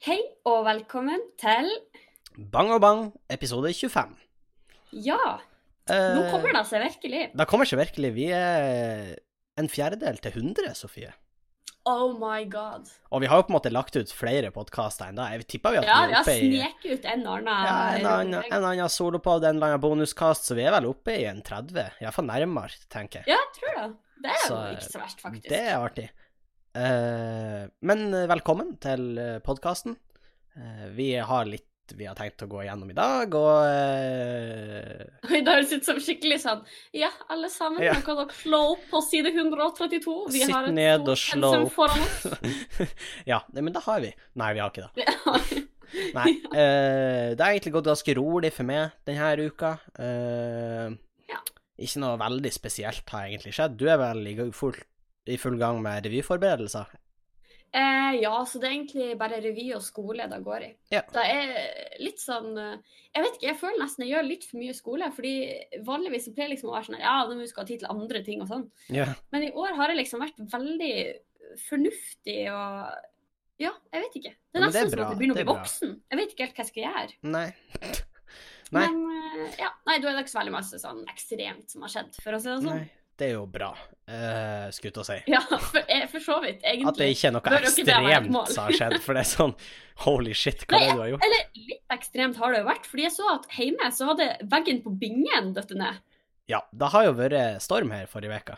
Hei og velkommen til Bang og bang, episode 25. Ja, nå kommer det seg virkelig. Det kommer seg virkelig. Vi er en fjerdedel til 100, Sofie. Oh my god. Og vi har jo på en måte lagt ut flere podkaster enn da. Jeg tipper vi at Ja, vi vi er har oppe i sneket ut en annen ja, en annen, en annen solopod, en eller annen bonuskast, så vi er vel oppe i en 30. Iallfall nærmere, tenker jeg. Ja, jeg tror det. Det er jo ikke så verst, faktisk. Det er artig. Eh, men velkommen til podkasten. vi har litt vi har tenkt å gå igjennom i dag, og uh... Oi, det høres ut som skikkelig sånn Ja, alle sammen, Ja. kan dere slå opp på side 132. Vi Sitt har et ned og slå opp. Ja, men det har vi. Nei, vi har ikke det. Nei. Uh, det har egentlig gått ganske rolig for meg denne uka. Uh, Ja. Ikke noe veldig spesielt har egentlig skjedd. Du er vel i gang- full, i full gang med revyforberedelser? Eh, ja, så det er egentlig bare revy og skole det går i. Ja. Det er litt sånn eh, Jeg vet ikke, jeg føler nesten jeg gjør litt for mye skole. fordi vanligvis så pleier jeg liksom å være sånn Ja, nå må vi skal ha tid til andre ting og sånn. Ja. Men i år har jeg liksom vært veldig fornuftig og Ja, jeg vet ikke. Det er Ja, nesten som at jeg begynner å bli voksen. Jeg vet ikke helt hva jeg skal gjøre. Nei. Nei. Men eh, ja, nei, da er det ikke så veldig masse sånn ekstremt som har skjedd, for å si det sånn. Nei. Det er jo bra, uh, skulle jeg å si. Ja, for, eh, for så vidt, egentlig. At det ikke er noe Bør ekstremt som har skjedd, for det er sånn holy shit, hva er det du har gjort? Eller litt ekstremt har det jo vært, fordi jeg så at hjemme så hadde veggen på bingen dødd ned. Ja, det har jo vært storm her forrige uke.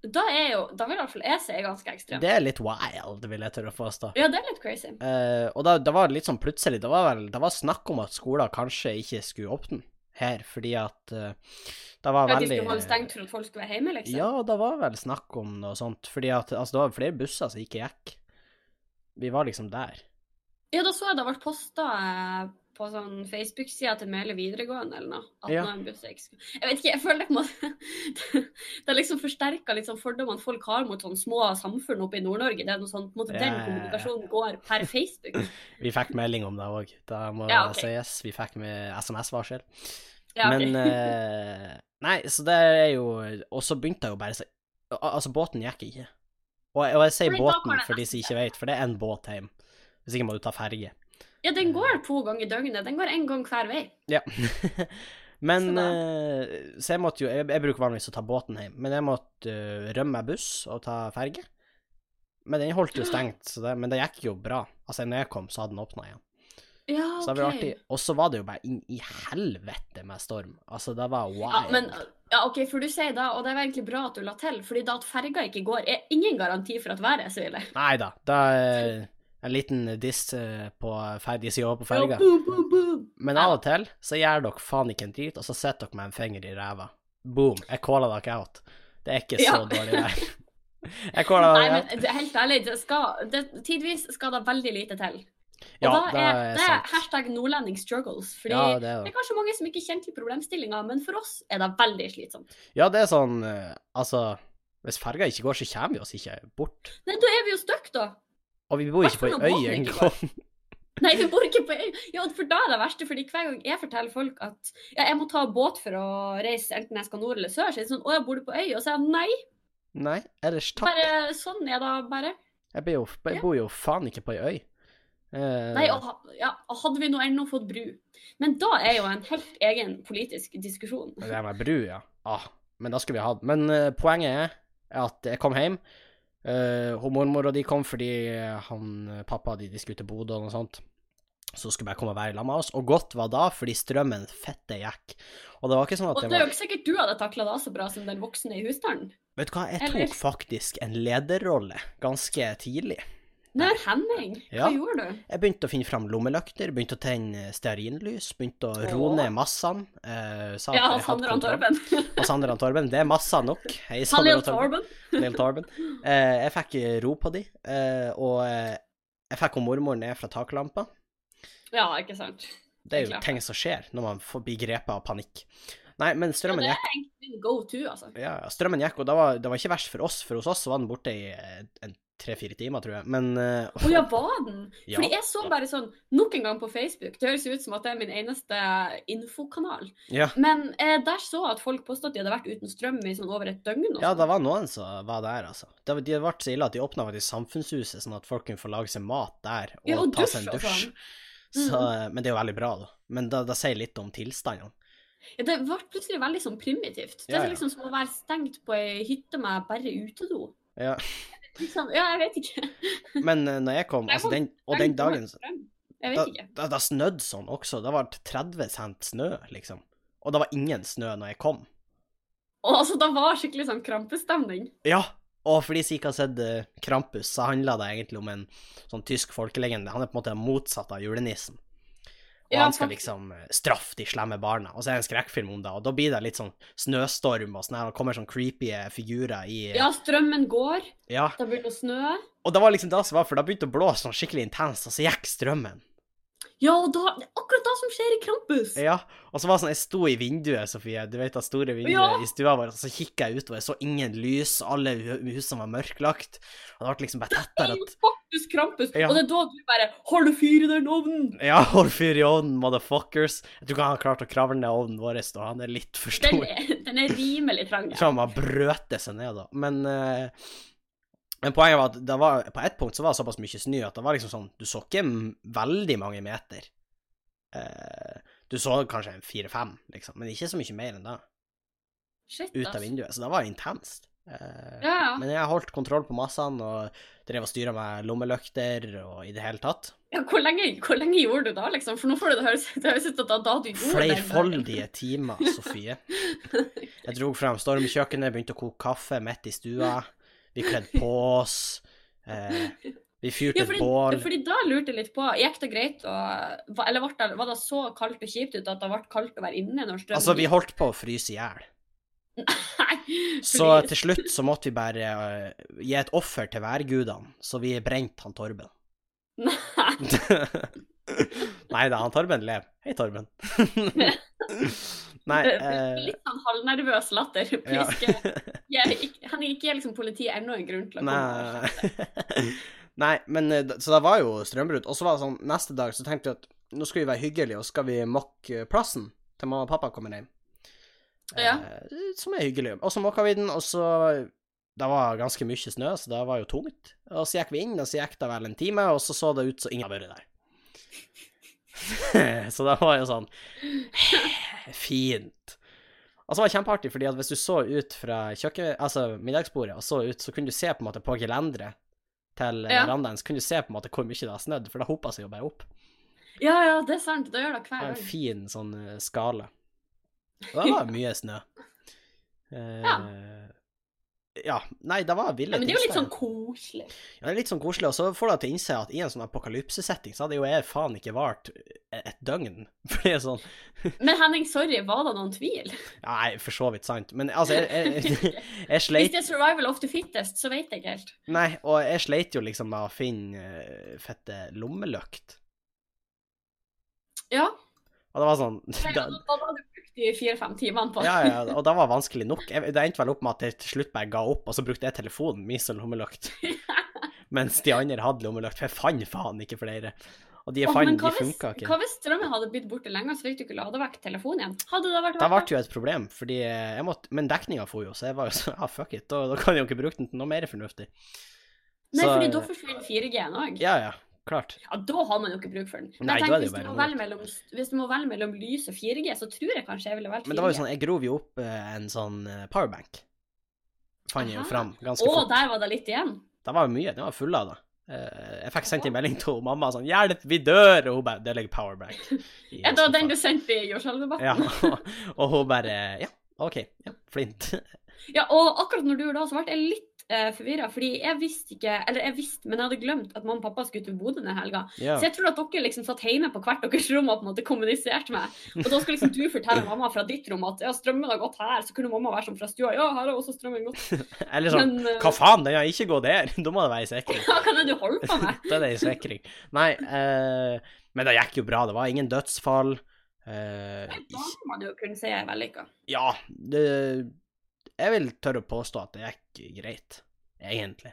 Da er jo, da vil iallfall jeg si ganske ekstremt. Det er litt wild, vil jeg tørre å påstå. Ja, det er litt crazy. Uh, og da, det var litt sånn plutselig, det var vel det var snakk om at skoler kanskje ikke skulle åpne her, fordi at uh, det var Ja, de skulle holde stengt for at folk skulle være hjemme, liksom. Ja, det var vel snakk om noe sånt, fordi at altså, det var flere busser som ikke gikk. Vi var liksom der. Ja, da så jeg det ble posta på sånn Facebook-sida til Mele videregående eller noe. At Ja. en buss ikke skulle Jeg vet ikke, jeg føler det på en måte Det har liksom forsterka sånn fordommene folk har mot sånne små samfunn oppe i Nord-Norge. Det er noe sånn, på en måte, Den Ja, ja. kommunikasjonen går per Facebook. Vi fikk melding om det òg, det må Ja, okay. sies. Vi fikk med SMS-varsel. Ja, ok. Men eh, Nei, så det er jo Og så begynte jeg jo bare å si Altså, båten gikk ikke. Og, og jeg sier båten for de som ikke vet, for det er en båt hjem. Hvis ikke må du ta ferge. ja, den går to ganger i døgnet. Den går én gang hver vei. Ja. men Så eh, Så jeg måtte jo jeg, jeg bruker vanligvis å ta båten hjem, men jeg måtte eh, rømme meg buss og ta ferge. Men den holdt jo stengt, så det, men det gikk jo bra. Altså, når jeg kom, så hadde den åpna igjen. Ja, Så det var artig. Og så var det jo bare inn i helvete med storm. Altså, det var wild. Ja, men ja, OK, for du sier da, og det var egentlig bra at du la til, fordi da at ferga ikke går, er ingen garanti for at været er så ille. Nei da. Da er en liten diss eh, på ferdig side på ferga. Men av og til så gjør dere faen ikke en drit, og så sitter dere med en finger i ræva. Boom. Jeg caller dere out. Det er ikke så Ja. dårlig vær. Jeg caller dere out. Nei, men helt ærlig, det skal, det, tidvis skal det veldig lite til. Og Ja, da det er, er det er hashtag nordlending struggles. Fordi Ja, det det er er kanskje mange som ikke kjenner til problemstillinga, men for oss er det veldig slitsomt. Ja, det er sånn eh, Altså, hvis ferga ikke går, så kommer vi oss ikke bort. Nei, da er vi jo stuck, da. Og vi bor ikke på ei øy engang. Nei, vi bor ikke på øy. Ja, for da er det verste, fordi hver gang jeg forteller folk at ja, jeg må ta båt for å reise enten jeg skal nord eller sør, så er det sånn Å, jeg bor du på øy? Og så er jeg nei. Nei, ellers takk. Bare sånn er det bare. Jeg, jo, jeg bor jo faen ikke på ei øy. Eh, Nei, og, ja, hadde vi nå ennå fått bru. Men da er jo en helt egen politisk diskusjon. Det med bru, ja. Ah, men da skulle vi hatt Men uh, poenget er at jeg kom hjem. Uh, hun mormor og de kom fordi han pappa de, de skulle til Bodø og noe sånt. Så skulle jeg komme og være sammen med oss. Og godt var da, fordi strømmen fette gikk. Og det var ikke sånn at Og det er jo var ikke sikkert du hadde takla det så bra som den voksne i husstanden. Vet du hva, jeg Eller- tok faktisk en lederrolle ganske tidlig. Nei, Henning, hva Ja. gjorde du? Jeg begynte å finne fram lommelykter, begynte å tenne stearinlys, begynte å roe ned massene. Eh, Ja, Sander og. Torben. Og Sander og Torben. Det er masser nok. Hei, Sander og Torben. Lille Torben. Eh, jeg fikk ro på de, eh, og eh, jeg fikk hun mormor ned fra taklampa. Ja, ikke sant. Det er jo Klart. ting som skjer når man får bli grepet av panikk. Nei, men strømmen gikk. Ja, det er egentlig go to, altså. Ja, ja, strømmen gikk, og det var, det var ikke verst for oss, for hos oss var den borte i eh, en tre-fire timer, tror jeg. Men eh, Å ja, var den? Ja. Fordi jeg så bare sånn nok en gang på Facebook. Det høres ut som at det er min eneste infokanal. ja. Men uh, der så jeg at folk påstod at de hadde vært uten strøm i sånn over et døgn. Ja, sånn. det var noen som var der, altså. Det, de ble så ille at de åpna faktisk Samfunnshuset, sånn at folk kunne få lage seg mat der og, Ja, og ta seg en dusj sånn. Så, men det er jo veldig bra, da. Men det, det sier litt om tilstandene. Ja, det ble plutselig veldig sånn primitivt. Det er liksom som å være stengt på ei hytte med bare utedo. Ja. Liksom, ja, jeg vet ikke. Men uh, når jeg kom, altså den, og den dagen da, da, da snødde sånn også. Det var 30 cent snø, liksom. Og det var ingen snø når jeg kom. Og altså, det var skikkelig sånn krampestemning. Ja, og for de som ikke har sett eh, Krampus, så handla det egentlig om en sånn tysk folkelegende. Han er på en måte motsatt av julenissen. Og Ja, han skal liksom eh, straffe de slemme barna. Og så er det en skrekkfilm om det, og da blir det litt sånn snøstorm og sånn her, og kommer sånn creepy eh, figurer i Ja, strømmen går. Ja. Det begynner å snø. Og det var liksom det som var, for da begynte å blåse sånn skikkelig intenst, og så gikk strømmen. Ja, og da, det er akkurat det som skjer i Krampus. Ja, og så var det sånn, jeg sto i vinduet, Sofie, du vet det store vinduet Ja. i stua vår, og så kikket jeg utover, jeg så ingen lys, alle husene var mørklagt, og det ble liksom bare Det tettere er jo Krampus. Ja. Og det er da du bare Hold fyr i den ovnen? ja, hold fyr i ovnen, motherfuckers. Jeg tror ikke han har klart å kravle ned ovnen vår, da, han er litt for Den stor. er, den er rimelig trang. Jeg tror han bare brøte seg ned da, men, uh, men poenget var at det var, på ett punkt så var det såpass mye snø at det var liksom sånn, du så ikke veldig mange meter. Uh, du så kanskje en fire-fem, liksom, men ikke så mye mer enn det. Shit, ut av vinduet, så det var intenst. Eh, Ja. Men jeg holdt kontroll på massene og drev og styra med lommelykter og i det hele tatt. ja hvor, lenge, hvor lenge gjorde du da, liksom? For nå får det det høres ut som det var da du gjorde det. Flerfoldige timer, Sofie. Jeg dro frem stormkjøkkenet, begynte å koke kaffe midt i stua. Vi kledde på oss. Eh, vi fyrte Ja, et fordi, bål. fordi da lurte jeg litt på Gikk det greit å Eller var det, var det så kaldt og kjipt ut at det ble kaldt å være inne når strømmen Altså, vi holdt på å fryse i hjel. Nei, Så til slutt så måtte vi bare uh, gi et offer til værgudene, så vi brente han Torben. Nei. Nei da, han Torben lever. Hei, Torben. Nei uh... Litt sånn halvnervøs latter. ja. Jeg, Han gikk ikke liksom politiet ennå en grunn til å komme. Nei. Nei, men eh, Så det var jo strømbrudd. Og så var det sånn, neste dag så tenkte vi at nå skal vi være hyggelige, og skal vi mokke plassen til mamma og pappa kommer hjem. Ja. Eh, som er hyggelig. Og så mokka vi den, og så Det var ganske mye snø, så det var jo tungt. Og så gikk vi inn, og så gikk det vel en time, og så så det ut som ingen hadde vært der. så det var jo sånn Fint. Og så var det kjempeartig, fordi at hvis du så ut fra kjøkken, altså middagsbordet og så ut, så kunne du se på en måte på gelenderet til Ja. verandaen, så kunne du se på en måte hvor mye det har snødd, for det hopa seg jo bare opp. Ja, ja, det er sant. Det gjør det hver var en fin sånn eh, skala. Det var mye snø. Uh, Ja. ja. Nei, det var ville Ja, men det er jo litt sånn koselig. Ja, det er litt sånn koselig, og så får du til å innse at i en sånn apokalypsesetting, så hadde jo jeg faen ikke vart et døgn. For det er sånn Men Henning, sorry, var det noen tvil? Nei, for så vidt sant, men altså, jeg, jeg, jeg, Hvis sleit det er survival of the fittest, så vet jeg ikke helt. Nei, og jeg sleit jo liksom med å finne eh, fette lommelykt. Ja. Og det var sånn Da, da, da brukt de fire-fem timene på Ja, ja, og det var vanskelig nok. Jeg, det endte vel opp med at jeg til slutt bare ga opp, og så brukte jeg telefonen min som lommelykt. Mens de andre hadde lommelykt, for jeg fant faen ikke flere. Og de jeg fan, fant, de hva funka ikke. hva hvis strømmen hadde blitt borte lenge, så fikk du ikke lade vekk telefonen igjen? Hadde det vært Det ble jo et problem, fordi jeg måtte Men dekninga for jo, så jeg var jo sånn Ja, fuck it, da, da kan jeg jo ikke bruke den til noe mer fornuftig. Nei, Så- fordi da forsvinner 4G-en òg. Ja, ja, klart. Ja, da har man jo ikke bruk for den. Men Nei, jeg er tenker, hvis, du må velge mellom, hvis du må velge mellom lys og 4G, så tror jeg kanskje jeg ville valgt 4G. Men det var jo sånn, jeg grov jo opp eh, en sånn eh, powerbank. Fant jeg jo fram ganske Å, fort. der var det litt igjen. Det var jo mye, den var full av det. Eh, Jeg fikk sendt en melding til mamma sånn 'Hjelp, vi dør!' Og hun bare 'Det ligger powerbank'. Er det var den du sendte i jordskjelvdebatten? Ja, og hun bare 'Ja, OK. Ja, flint'. Ja, og akkurat når du gjorde det, så ble jeg litt uh, forvirra, fordi jeg visste ikke Eller jeg visste, men jeg hadde glemt at mamma og pappa skulle til Bodø denne helga. Ja. Så jeg tror at dere liksom satt hjemme på hvert deres rom og på en måte kommuniserte med. Og da skal liksom du fortelle mamma fra ditt rom at ja, strømmen har gått her. Så kunne mamma være sånn fra stua ja, her har også strømmen gått. Eller sånn Men, eh, 'Hva faen, den har ikke gått der!' Da må det være i sikring. Ja, hva er det du holder på med? Da er det i sikring. Nei, uh, men det gikk jo bra. Det var ingen dødsfall. Uh, det må man jo kunne si er vellykka. ja, det Jeg vil tørre å påstå at det gikk greit, egentlig.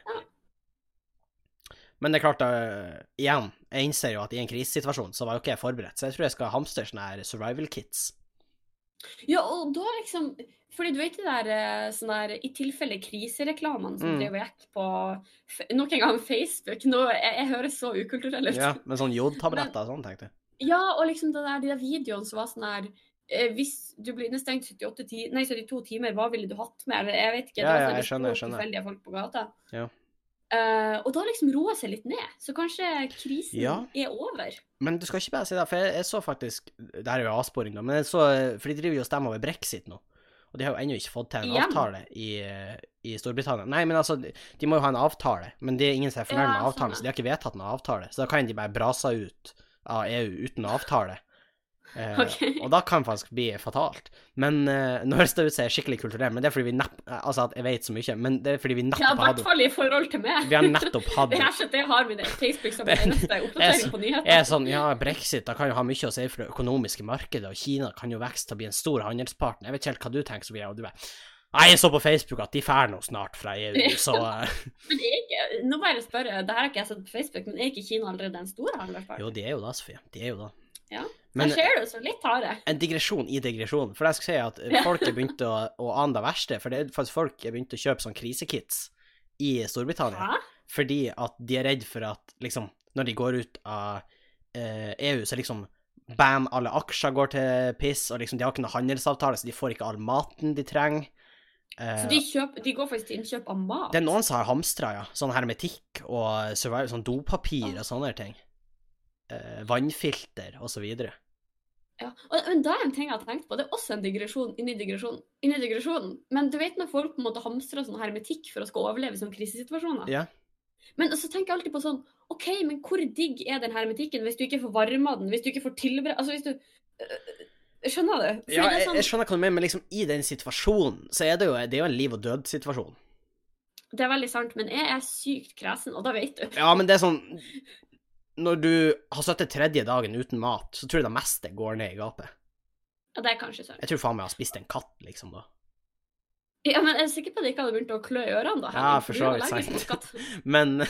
Men det er klart, uh, igjen, jeg innser jo at i en krisesituasjon så var jo ikke jeg forberedt, så jeg tror jeg skal hamstre sånne her survival kits. Ja, og da liksom Fordi du vet det der sånne sånn der i tilfelle krisereklamene som Mm. drev og gikk på nok en gang Facebook Nå, jeg, jeg høres så ukulturell ut. Ja, med sånn jodtabletter og sånn, tenkte jeg. Ja, og liksom det der, de der videoene som var sånn her eh, Hvis du blir innestengt 78 ti nei, 72 timer, hva ville du hatt med? Eller jeg vet ikke. Ja, det ja, jeg skjønner, jeg skjønner. folk på gata. Ja. Uh, og da liksom roe seg litt ned. Så kanskje krisen Ja. er over. Men du skal ikke bare si det, for jeg, jeg så faktisk Det her er jo avsporing, da, men jeg så For de driver jo og stemmer over brexit nå. Og de har jo ennå ikke fått til en Igjen? avtale i, i Storbritannia. Nei, men altså, de, de må jo ha en avtale, men det er ingen som er fornøyd med avtalen, sånn, så de har ikke vedtatt noen avtale. Så da kan de bare brase ut av EU uten avtale. Eh, Og da kan det faktisk bli fatalt. Men eh, nå høres det ut som jeg er skikkelig kulturell, men det er fordi vi napp, Altså at jeg vet så mye, men det er fordi vi Ja, nettopp i hvert fall i forhold til meg. Vi har nettopp hatt Det her ikke det har det Facebook som den eneste er oppdatering på nyheter. er sånn, ja, brexit da kan jo ha mye å si for det økonomiske markedet, og Kina kan jo vokse til å bli en stor handelspartner. Jeg vet ikke helt hva du tenker, Sofie, og du bare Nei, jeg så på Facebook at de drar nå snart fra EU, så eh, Men er ikke, nå bare spørre, det her har ikke jeg sett på Facebook, men er ikke Kina allerede en stor handelspartner? Jo, de er jo da, Sofie. De er jo da. Ja. Men ser du, så litt harde. en digresjon i digresjon. For jeg skal si at folk er begynt å, å ane det verste. For det er faktisk folk er begynt å kjøpe sånn krisekits i Storbritannia. Hæ? Fordi at de er redd for at liksom, når de går ut av eh, EU, så liksom Bam, alle aksjer går til piss, og liksom de har ikke noe handelsavtale, så de får ikke all maten de trenger. Eh, Så de, kjøper, de går faktisk til innkjøp av mat? det er noen som har hamstra, ja. Sånn hermetikk og sånn dopapir Ah. og sånne ting. Eh, vannfilter og så videre. Ja. Og, men da er en ting jeg har tenkt på, det er også en digresjon inni digresjonen. Inni digresjonen. Men du vet når folk på en måte hamstrer sånn hermetikk for å skal overleve i sånne krisesituasjoner? Ja. Men så tenker jeg alltid på sånn OK, men hvor digg er den hermetikken hvis du ikke får varma den, hvis du ikke får tilbre... Altså hvis du øh, Skjønner du? Fordi Ja, jeg, sånn, jeg skjønner hva du mener, men liksom i den situasjonen, så er det jo, det er jo en liv og død-situasjon. Det er veldig sant, men jeg er sykt kresen, og da vet du. Ja, men det er sånn Når du har sittet tredje dagen uten mat, så tror jeg det meste går ned i gapet. Ja, det er kanskje sant. Jeg tror faen meg jeg har spist en katt, liksom, da. Ja, men jeg er sikker på at jeg ikke hadde begynt å klø i ørene da. Ja, for så vidt sant. Men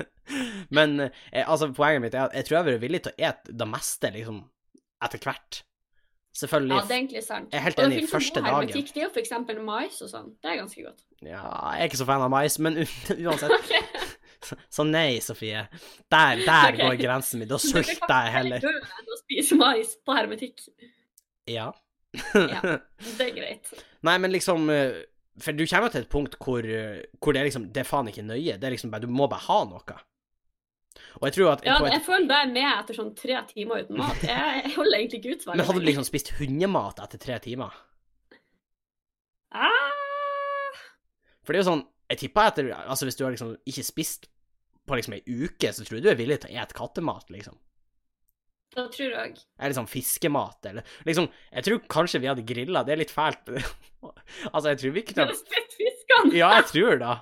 Men eh, altså, poenget mitt er at jeg tror jeg hadde vært villig til å ete det meste, liksom, etter hvert. Selvfølgelig. Ja, det er egentlig sant. Jeg er helt Og det enig i finnes jo første god dagen. hermetikk. Det er jo for eksempel mais og sånn. Det er ganske godt. Ja, jeg er ikke så fan av mais, men uansett. Så nei, Sofie. Der, der okay. går grensen min. Da sulter jeg heller. Du enn å spise mais på hermetikk. Ja. Ja. Det er greit. Nei, men liksom eh, For du kommer til et punkt hvor, eh, hvor det er liksom Det er faen ikke nøye. Det er liksom bare Du må bare ha noe. Og jeg tror at Ja, på jeg føler da er med etter sånn tre timer uten mat. Jeg, jeg holder egentlig ikke ut Men hadde du liksom spist hundemat etter tre timer? ah, For det er jo sånn Jeg tipper etter Altså, hvis du har liksom ikke spist på liksom ei uke, så tror jeg du er villig til å ete kattemat, liksom. Da tror jeg Eller sånn fiskemat, eller liksom Jeg tror kanskje vi hadde grilla. Det er litt fælt. altså, jeg tror vi Du har spist fiskene! Ja, jeg tror det.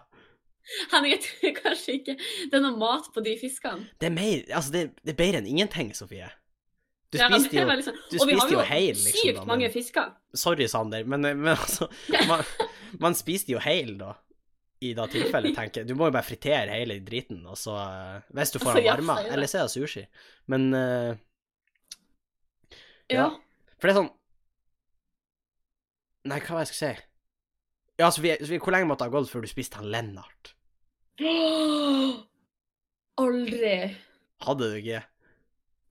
Henning, jeg tror kanskje ikke det er noe mat på de fiskene. Det er mer Altså, det, det er bedre enn ingenting, Sofie. Du Ja, det spiste er jo heil, liksom. Og vi har jo sykt liksom, mange fisker. Sorry, Sander, men, men altså man, man spiste jo heil, da. I det tilfellet, tenker. Du må jo bare fritere hele driten, og så eh, Hvis du får Altså, den varma. er. Eller så er det sushi. Men uh, Ja. Ja. For det er sånn Nei, hva var det jeg skulle si? Ja, Sofie, vi, hvor lenge måtte det ha gått før du spiste han Lennart? Aldri. Hadde du ikke?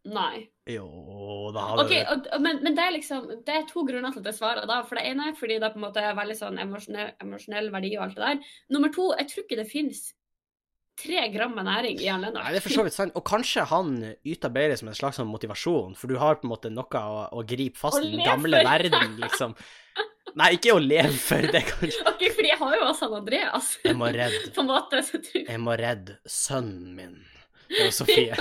Nei. Jo, da hadde okay, og, men, men det er liksom Det er to grunner til at jeg svarer da. For det ene er fordi det på en måte er veldig sånn emosjonell, emosjonell verdi og alt det der. Nummer to, jeg tror ikke det fins tre gram med næring i Jan Nei, det er for så vidt sant. Og kanskje han yter bedre som en slags sånn motivasjon, for du har på en måte noe å, å gripe fast i den gamle verden, liksom. Nei, ikke å leve for, det kanskje Ok, fordi jeg har jo også han Andreas. Jeg må redde på en måte, så jeg Jeg må redde sønnen min. Det var Sofie.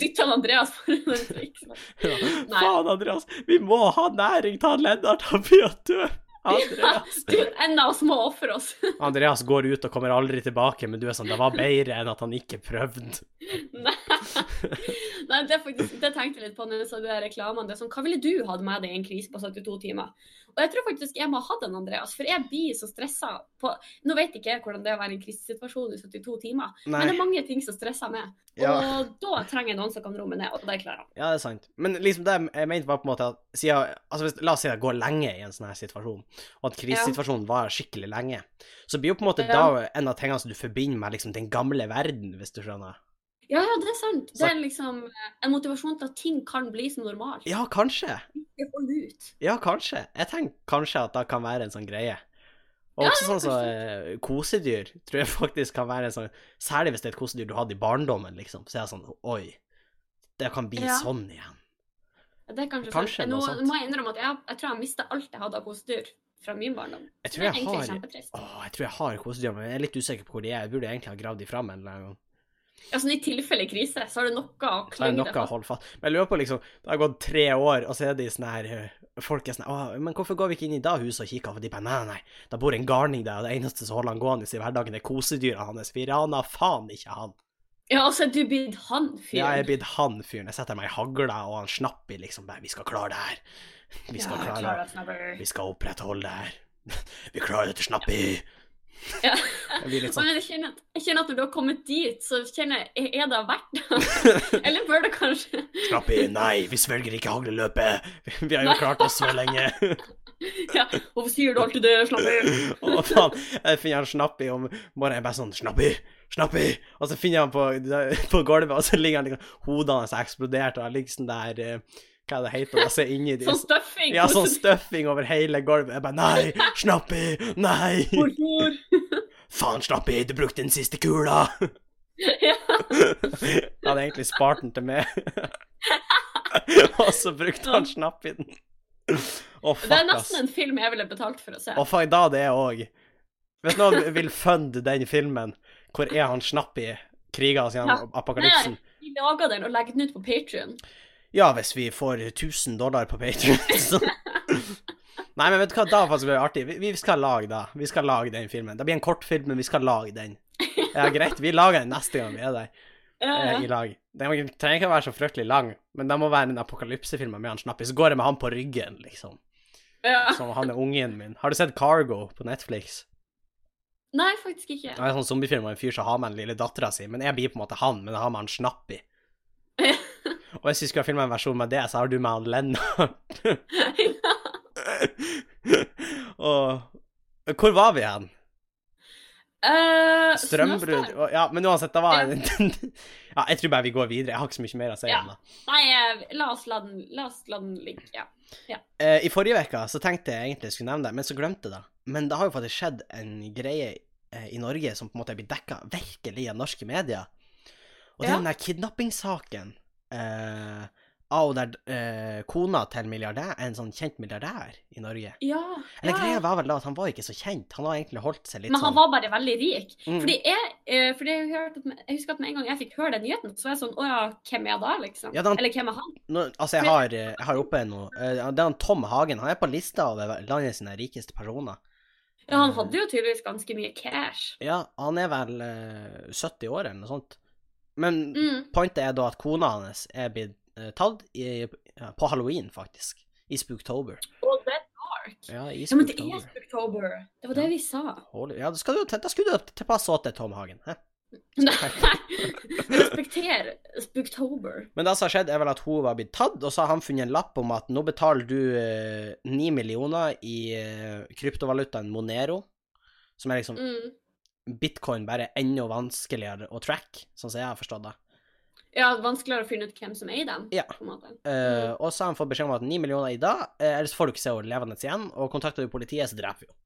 Dytta han Andreas foran en trikk. Ja. Faen, Andreas, vi må ha næring til han Lennart, han blir å dø. Andreas. Du, en av oss må ofre oss. Andreas går ut og kommer aldri tilbake, men du er sånn Det var bedre enn at han ikke prøvde. Nei, Nei det, faktisk, det tenkte jeg litt på når jeg så de reklamene. Det er sånn, Hva ville du hatt med deg i en krise på 72 timer? Og jeg tror faktisk jeg må ha hatt en Andreas, for jeg blir så stressa på Nå vet ikke jeg hvordan det er å være i en krisesituasjon i 72 timer, Nei. men det er mange ting som stresser meg. Ja. Og da trenger jeg noen som kan roe meg ned, og det klarer han. Ja, det er sant. Men liksom det jeg mente var på en måte at siden, altså hvis, La oss si det går lenge i en sånn her situasjon, og at krisesituasjonen varer skikkelig lenge, så blir jo på en måte Ja. da en av tingene som du forbinder med liksom den gamle verden, hvis du skjønner. Ja, ja, det er sant. Det er liksom en motivasjon til at ting kan bli som normalt. Ja, kanskje. Ikke hold ut. Ja, kanskje. Jeg tenker kanskje at det kan være en sånn greie. Og Ja, også sånn som eh, kosedyr tror jeg faktisk kan være en sånn Særlig hvis det er et kosedyr du hadde i barndommen, liksom. Så er det sånn Oi, det kan bli Ja. sånn igjen. Det er kanskje, Kanskje Nå må jeg innrømme at jeg, jeg tror jeg mista alt jeg hadde av kosedyr fra min barndom. Jeg Så tror jeg har kjempetrist. Jeg tror jeg har kosedyr, men jeg er litt usikker på hvor de er. Jeg burde egentlig ha gravd de fram en eller annen gang. Sånn I tilfelle krise, så har du noe å det klenge deg fast holde fast Men jeg lurer på, liksom Det har gått tre år, og så er de sånn her eh, Folk er sånn Å, men hvorfor går vi ikke inn i det huset og kikker? For de bare Nei, nei, nei, da bor en garning der, og det eneste som holder han gående i hverdagen, er kosedyra hans. Vi raner faen ikke han. Ja, altså, du er blitt han fyren. Ja, jeg er blitt han fyren. Jeg setter meg i hagla, og han snapper liksom bare Vi skal klare det her. Vi skal Ja, klare det. det. Vi skal opprettholde det her. Vi klarer dette, Snappi. Ja. Sånn Men jeg kjenner, at, jeg kjenner at når du har kommet dit, så kjenner jeg Er det verdt det? Eller bør det kanskje Snappi, nei, vi svelger ikke hagleløpet. Vi har jo klart oss så lenge. Ja, hvorfor sier du alltid det, Snappi? Å, faen. Jeg finner han Snappi om morgenen. Jeg bare sånn Snappi, Snappi. Og så finner jeg han på, på gulvet, og så ligger han liksom Hodet hans er eksplodert, og han ligger sånn der eh, Hva er det heter det? Altså inni de Sånn stuffing? Ja, sånn stuffing over hele gulvet. Jeg bare Nei, Snappi, nei. Hvorfor? Faen, Snappi, du brukte den siste kula. Ja. han hadde egentlig spart den til meg. og så brukte han Snappi den. Oh, fuck, Det er ass. nesten en film jeg ville betalt for å se. Og fuck, da det òg. Hvis noen vil funde den filmen, hvor er han Snappi i oss siden Ja. apokalypsen? Vi lager den og legger den ut på Patrion. Ja, hvis vi får 1000 dollar på Patreon, så Nei, men vet du hva, da faktisk blir det artig. Vi, vi skal lage da. Vi skal lage den filmen. Det blir en kortfilm, men vi skal lage den. Ja, greit. Vi lager den neste gang vi er der Ja, eh, ja. i lag. Den trenger ikke å være så fryktelig lang, men det må være en apokalypsefilm med han Snappi. Så går jeg med han på ryggen, liksom. ja. Som han er ungen min. Har du sett Cargo på Netflix? Nei, faktisk ikke. Det er en sånn zombiefilm om en fyr som har med den lille dattera si, men jeg blir på en måte han, men jeg har med han Snappi. Og hvis vi skulle ha filma en versjon med det, så har du med han Lennart. Og Hvor var vi hen? Uh, Strømbrudd Ja, men uansett, det var en Ja, jeg tror bare vi går videre. Jeg har ikke så mye mer å si Ja. om det. Nei, eh, la oss la den, la oss la den ligge. Ja. Eh, I forrige uke så tenkte jeg egentlig jeg skulle nevne det, men så glemte jeg det. Men det har jo faktisk skjedd en greie uh, i Norge som på en måte er blitt dekka virkelig av norske medier. Og det er Ja. den der kidnappingssaken eh, av der eh, kona til milliardær, en sånn kjent milliardær i Norge. Ja, Eller ja. greia var vel da at han var ikke så kjent, han har egentlig holdt seg litt sånn Men han sånn var bare veldig rik. Mm. Fordi jeg, eh, fordi jeg, hørte at, jeg husker at med en gang jeg fikk høre den nyheten, så var jeg sånn Å ja, hvem er da, liksom? Ja, da- Eller hvem er han? Nå, altså, jeg har, eh, jeg har oppe noe eh, Det er han Tom Hagen. Han er på lista over landets sine rikeste personer. Ja, han hadde jo tydeligvis ganske mye cash. Ja, han er vel eh, 70 år eller noe sånt. Men Mm. pointet er da at kona hans er blitt eh, tatt i, ja, på halloween, faktisk. I Spooktober. Oh, er dark. Ja, i Ja, men det er Spooktober. Det var det Ja. vi sa. Holy- Ja, da skal du, da skulle du tilpasse til Tom Hagen. Hæ? Respekter Spooktober. Men det som har skjedd, er vel at hun var blitt tatt, og så har han funnet en lapp om at nå betaler du eh, ni millioner i eh, kryptovalutaen Monero, som er liksom Mm. bitcoin bare enda vanskeligere å track, sånn som jeg har forstått det. Ja, vanskeligere å finne ut hvem som eier dem, Ja. på en måte. Eh, Mm. Og så har han fått beskjed om at ni millioner i dag, eh, ellers får du ikke se henne levende igjen, og kontakter du politiet, så dreper vi henne.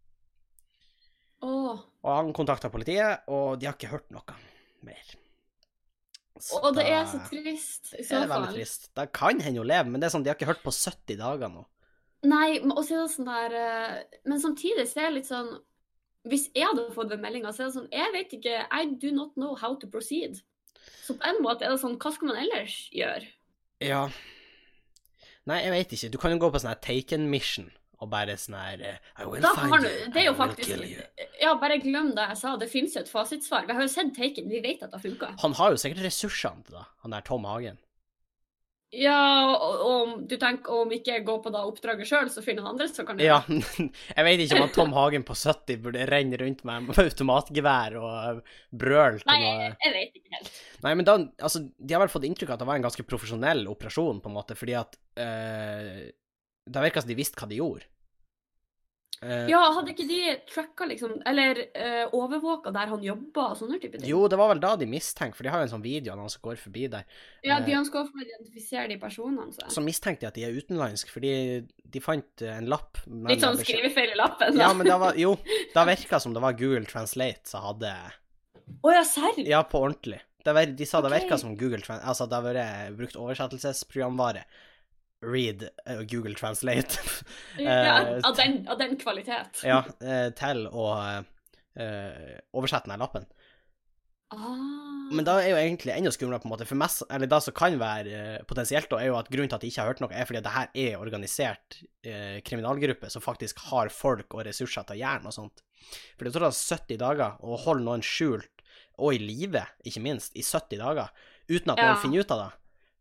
Åh. Og han kontakta politiet, og de har ikke hørt noe mer. Så Og det er så trist, i så så det veldig fall. trist. Det kan hende hun lever, men det er sånn, de har ikke hørt på 70 dager nå. Nei, og så er det sånn der eh, Men samtidig så er det litt sånn Hvis jeg hadde fått den meldinga, så er det sånn Jeg vet ikke I do not know how to proceed. Så på en måte er det sånn Hva skal man ellers gjøre? Ja. Nei, jeg vet ikke. Du kan jo gå på sånn her Taken mission, og bare sånn her eh, I will Da find du, det er jo faktisk kill you. Ja, bare glem det jeg sa. Det finnes jo et fasitsvar. Vi har jo sett Taken, vi vet at det funka. Han har jo sikkert ressursene til det, han der Tom Hagen. Ja, og og om du tenker om ikke jeg går på da oppdraget sjøl, så finner han andre som kan gjøre det. Ja, jeg vet ikke om han Tom Hagen på 70 burde renne rundt med automatgevær og brøle til Nei, jeg, jeg vet ikke helt. Nei, men da, altså, de har vel fått inntrykk av at det var en ganske profesjonell operasjon, på en måte, fordi at øh, Det virka som de visste hva de gjorde. Eh, Ja, hadde ikke de tracka, liksom, eller uh, overvåka der han jobba og sånne type ting? Jo, det var vel da de mistenkte, for de har jo en sånn video av noen som går forbi der. Ja, eh, de ønsker å identifisere de personene. Så. Så mistenkte de at de er utenlandske, fordi de fant eh, en lapp Litt sånn skrivefeil i lappen. Ja, da. men det var Jo, da virka som det var Google Translate som hadde Å ja, serr? Ja, på ordentlig. De sa det Ok. virka som Google Translate, Altså, det har vært brukt oversettelsesprogramvare. Read og Google Translate. Ja, Eh, av, den, av den kvalitet. ja, eh, til å eh, oversette den her lappen. Ah. Men da er jo egentlig enda skumlere, på en måte. For mest, eller det som kan være eh, potensielt, da, er jo at grunnen til at de ikke har hørt noe, er fordi at det her er organisert eh, kriminalgruppe som faktisk har folk og ressurser til å gjøre noe sånt. For det tar da 70 dager å holde noen skjult, og i live, ikke minst, i 70 dager, uten at Ja. noen finner ut av det.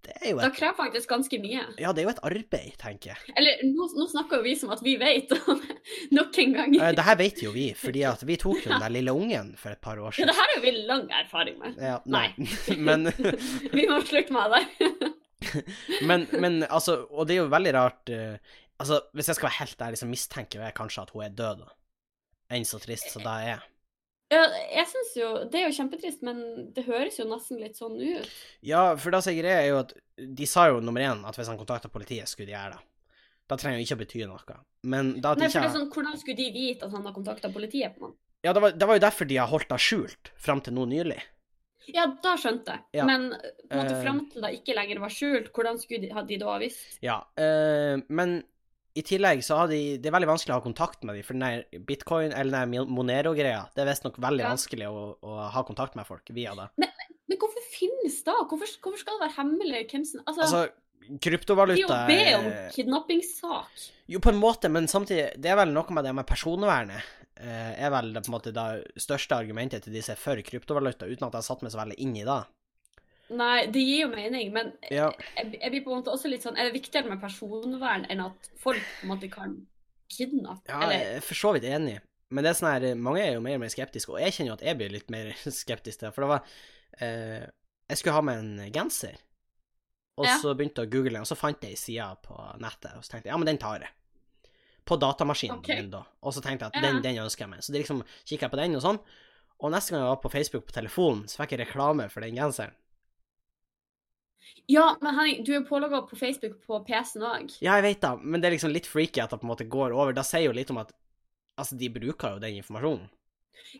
Det er jo Det et, krever faktisk ganske mye. ja, det er jo et arbeid, tenker jeg. Eller nå, nå snakker jo vi som at vi vet, nok en gang. Eh, Det her vet jo vi, fordi at vi tok jo den der lille ungen for et par år siden. Ja, det her har vi lang erfaring med. Ja, Nei. Men Vi må slutte med det. Men, men altså, og det er jo veldig rart eh, Altså, hvis jeg skal være helt ærlig, så mistenker jeg kanskje at hun er død, da. Enn så trist som det er. Ja, jeg synes jo, Det er jo kjempetrist, men det høres jo nesten litt sånn ut. Ja, for det som er greia, er jo at de sa jo nummer én at hvis han kontakta politiet, skulle de gjøre det. Da trenger jo ikke å bety noe. Men da at Nei, for det er sånn, Hvordan skulle de vite at han har kontakta politiet? på noen? Ja, det var, det var jo derfor de har holdt det skjult fram til nå nylig. Ja, da skjønte jeg. Ja. Men på en måte Eh. fram til det ikke lenger var skjult, hvordan skulle de, hadde de da visst? Ja, uh, men i tillegg så har de Det er veldig vanskelig å ha kontakt med dem, for den der bitcoin, eller den der Monero-greia, det er visstnok veldig Ja. vanskelig å, å ha kontakt med folk via det. Men hvorfor finnes det? Hvorfor, hvorfor skal det være hemmelig hvem som Altså, Altså, det er jo be om kidnappingssak. Jo, på en måte, men samtidig Det er vel noe med det med personvernet. Eh, er vel det, på en måte det største argumentet til de som er for kryptovaluta, uten at jeg har satt meg så veldig inn i det. Nei, det gir jo mening, men Ja. jeg, jeg blir på en måte også litt sånn Er det viktigere med personvern enn at folk på en måte kan kidnappe? Ja, Eller jeg er for så vidt enig, men det er sånn her mange er jo mer og mer skeptiske, og jeg kjenner jo at jeg blir litt mer skeptisk til det, for det var eh, Jeg skulle ha med en genser, og Ja. så begynte jeg å google den, og så fant jeg ei side på nettet, og så tenkte jeg ja, men den tar jeg. På datamaskinen okay. min, da. Og så tenkte jeg at Ja. den, den ønsker jeg meg. Så det liksom kikka jeg på den og sånn. Og neste gang jeg var på Facebook på telefonen, så fikk jeg reklame for den genseren. Ja, men Henning, du er pålogga på Facebook på PC-en òg. Ja, jeg vet da, men det er liksom litt freaky at det på en måte går over. Da sier jo litt om at Altså, de bruker jo den informasjonen.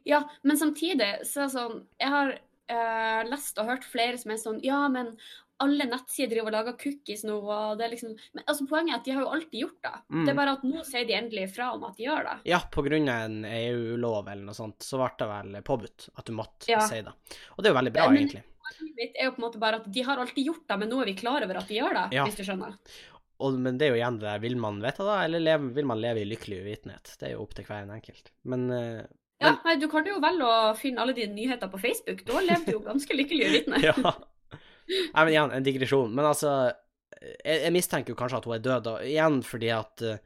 Ja, men samtidig så er det sånn Jeg har uh, lest og hørt flere som er sånn Ja, men alle nettsider driver og lager cookies nå, og det er liksom Men altså, poenget er at de har jo alltid gjort det. Mm. Det er bare at nå sier de endelig ifra om at de gjør det. Ja, på grunn av en EU-lov eller noe sånt, så ble det vel påbudt at du måtte Ja. si det. Og det er jo veldig bra, Men- egentlig. Mitt er jo på en måte bare at de har alltid gjort det, men nå er vi klar over at de gjør det, Ja. hvis du skjønner. Og, men det er jo igjen det der, vil man vite det, eller leve, vil man leve i lykkelig uvitenhet? Det er jo opp til hver en enkelt. Men eh, Ja, nei, Du kan jo velge å finne alle dine nyheter på Facebook. Da lever du jo ganske lykkelig uvitende. ja. Nei, men igjen, en digresjon. Men altså, jeg, jeg mistenker jo kanskje at hun er død, og igjen fordi at eh,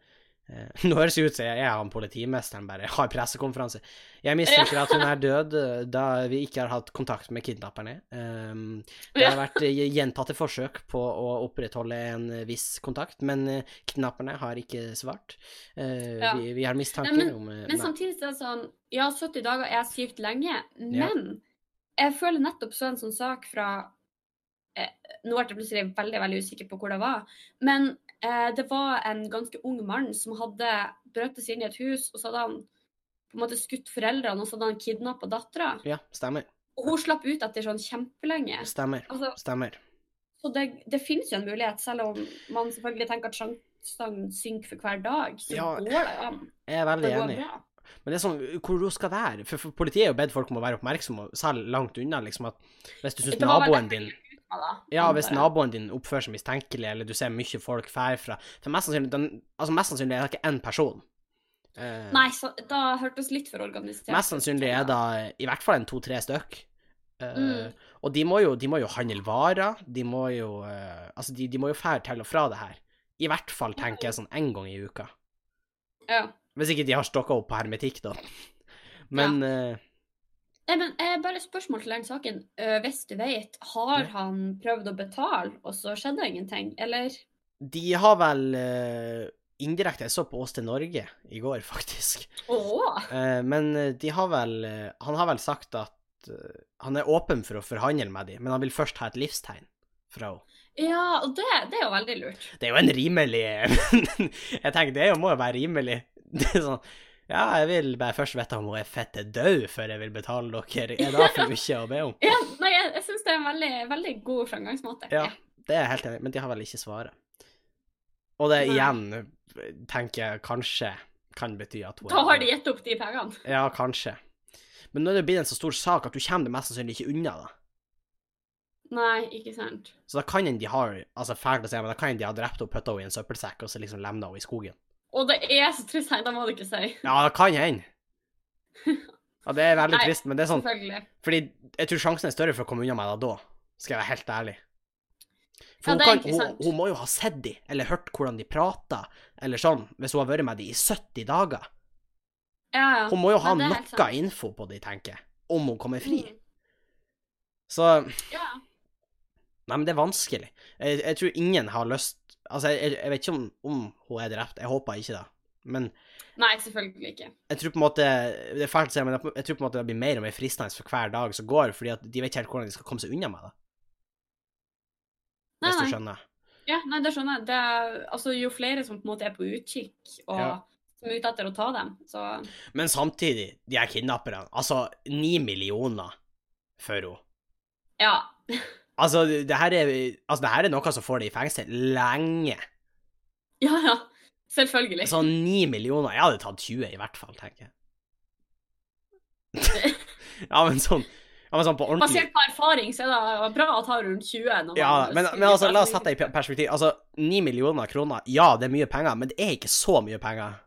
Nå høres det ut som jeg er han politimesteren bare har pressekonferanse. Jeg mistenker at hun er død eh, da vi ikke har hatt kontakt med kidnapperne. Um, det har vært eh, gjentatte forsøk på å opprettholde en eh, viss kontakt, men eh, kidnapperne har ikke svart. Eh, Ja. vi, vi har mistanker Nei, om eh, Men samtidig er det sånn Ja, 70 dager er sykt lenge, men jeg føler nettopp så en sånn sak fra eh, Nå ble jeg plutselig veldig veldig usikker på hvor det var, men eh, det var en ganske ung mann som hadde brøt seg inn i et hus, og så hadde han på en måte skutt foreldrene, og så hadde han kidnappa dattera. Ja, stemmer. Og hun slapp ut etter sånn kjempelenge. Stemmer. Altså, Stemmer. så det, det finnes jo en mulighet, selv om man selvfølgelig tenker at sjansene synker for hver dag, så Ja. går det an. Jeg er veldig enig. bra. Men det er sånn, hvor hun skal være? For, for politiet er jo bedt folk om å være oppmerksomme, selv langt unna, liksom at hvis du syns Det naboen din med det, Ja, hvis naboen din oppfører seg mistenkelig, eller du ser mye folk fær fra For mest sannsynlig, den, altså mest sannsynlig er det ikke én person. Uh, Nei, så da hørtes litt for organisert Mest sannsynlig er det i hvert fall en to-tre stykk. Uh, Mm. Og de må jo, de må jo handle varer, de må jo uh, Altså, de, de må jo fære til og fra det her. I hvert fall, tenker jeg, sånn én gang i uka. Ja. Hvis ikke de har stokka opp på hermetikk, da. Men eh, Nei, men eh, bare spørsmål til den saken. Eh, hvis du vet, har han prøvd å betale, og så skjedde ingenting? Eller? de har vel uh, indirekte Jeg så på Ås til Norge i går, faktisk. Oh. Uh, men de har vel Han har vel sagt at han er åpen for å forhandle med dem, men han vil først ha et livstegn fra henne. Ja, og det, det er jo veldig lurt. Det er jo en rimelig Jeg tenker det må jo være rimelig. Det er sånn Ja, jeg vil bare først vite om hun er fette død før jeg vil betale dere. Er det for mye å be om? Ja, nei, jeg, jeg syns det er en veldig, veldig god framgangsmåte. Ja, det er jeg helt enig men de har vel ikke svaret. Og det Nei. igjen tenker jeg kanskje kan bety at hun Da har de gitt opp de pengene. Ja, kanskje. Men nå er det blitt en så stor sak at du kommer det mest sannsynlig ikke unna, da. Nei, ikke sant. Så da kan en de har Altså, fælt å si, men da kan en de har drept henne, putta henne i en søppelsekk og så liksom lemna henne i skogen. Og det er så trist, nei, da må du ikke si. Ja, det kan hende. Ja, det er veldig Nei, trist, men det er sånn. Fordi jeg tror sjansen er større for å komme unna meg da, da, skal jeg være helt ærlig. For Ja, hun, det kan, hun, hun må jo ha sett de, eller hørt hvordan de prater, eller sånn, hvis hun har vært med de i 70 dager. Ja, ja. Hun må jo ha det noe sant. info på de, tenker jeg, om hun kommer fri. Mm. Så Ja. Nei, men det er vanskelig. Jeg, jeg tror ingen har lyst Altså, jeg, jeg vet ikke om, om hun er drept, jeg håper ikke det. Men Nei, selvfølgelig ikke. jeg tror på en måte Det er fælt å si, men jeg tror på en måte det blir mer og mer fristende for hver dag som går, fordi at de vet ikke helt hvordan de skal komme seg unna med det, Nei, hvis du skjønner. Ja, nei, det skjønner jeg. Det er, altså, jo flere som på en måte er på utkikk og Ja. som er ute etter å ta dem, så Men samtidig, de her kidnapperne Altså, ni millioner for henne. Ja. Altså, det her er Altså, det her er noe som får det i fengsel lenge. Ja, ja. Selvfølgelig. Så ni millioner Jeg hadde tatt 20 i hvert fall, tenker jeg. ja, men sånn Ja, men sånn på ordentlig Basert på erfaring så er det bra å ta rundt 20. Når Ja, men, men altså, la oss sette det i perspektiv. Altså, ni millioner kroner, ja, det er mye penger, men det er ikke så mye penger.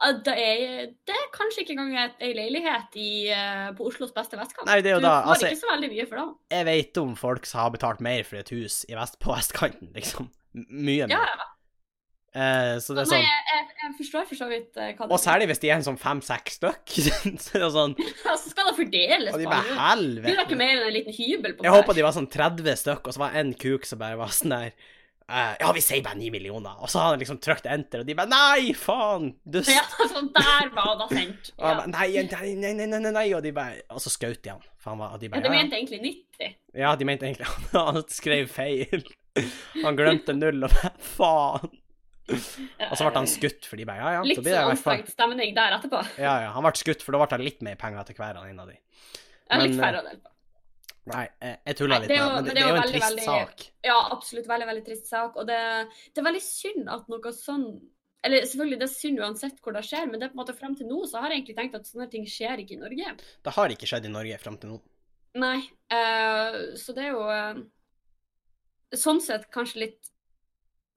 Det er, det er kanskje ikke engang ei leilighet i, eh, på Oslos beste vestkant. Nei, det er jo du da, får altså- ikke så veldig mye for det. Jeg vet om folk som har betalt mer for et hus i vest, på vestkanten, liksom. Mye mer. Ja, ja. Eh, så det er sånn Nei, jeg, jeg forstår for så vidt hva det er. Og særlig hvis de er en sånn fem-seks stykk. så er det sånn Ja, så skal det fordeles Og de bare helvete. Du har ikke mer enn en liten hybel på Jeg håpa de var sånn 30 stykk, og så var det en kuk som bare var sånn der eh, Ja, vi sier bare 9 millioner. Og så har han liksom trykt enter, og de bare Nei, faen! Dust! Ja, sånn der var det sendt. Han Ja. bare, nei, nei, nei, nei, nei, nei, og de bare Og så skjøt de han. Han var, og de Ja, bare, de ja, de mente egentlig 90. Ja, de mente egentlig Han skrev feil. Han glemte null, og bare faen. Og så ble han skutt, for de bare Ja, ja. Litt Så sånn anstrengt stemning der etterpå. Ja, ja. Han ble skutt, for da ble det litt mer penger til hver han en av de. Men, er litt færre å dele på. Nei, jeg, tulla litt det med men det, det er jo en veldig, trist veldig- sak. Ja, absolutt. Veldig, veldig trist sak. Og det, det er veldig synd at noe sånn Eller selvfølgelig, det er synd uansett hvor det skjer, men det er på en måte frem til nå så har jeg egentlig tenkt at sånne ting skjer ikke i Norge. Det har ikke skjedd i Norge fram til nå. Nei. Uh, så det er jo uh, sånn sett kanskje litt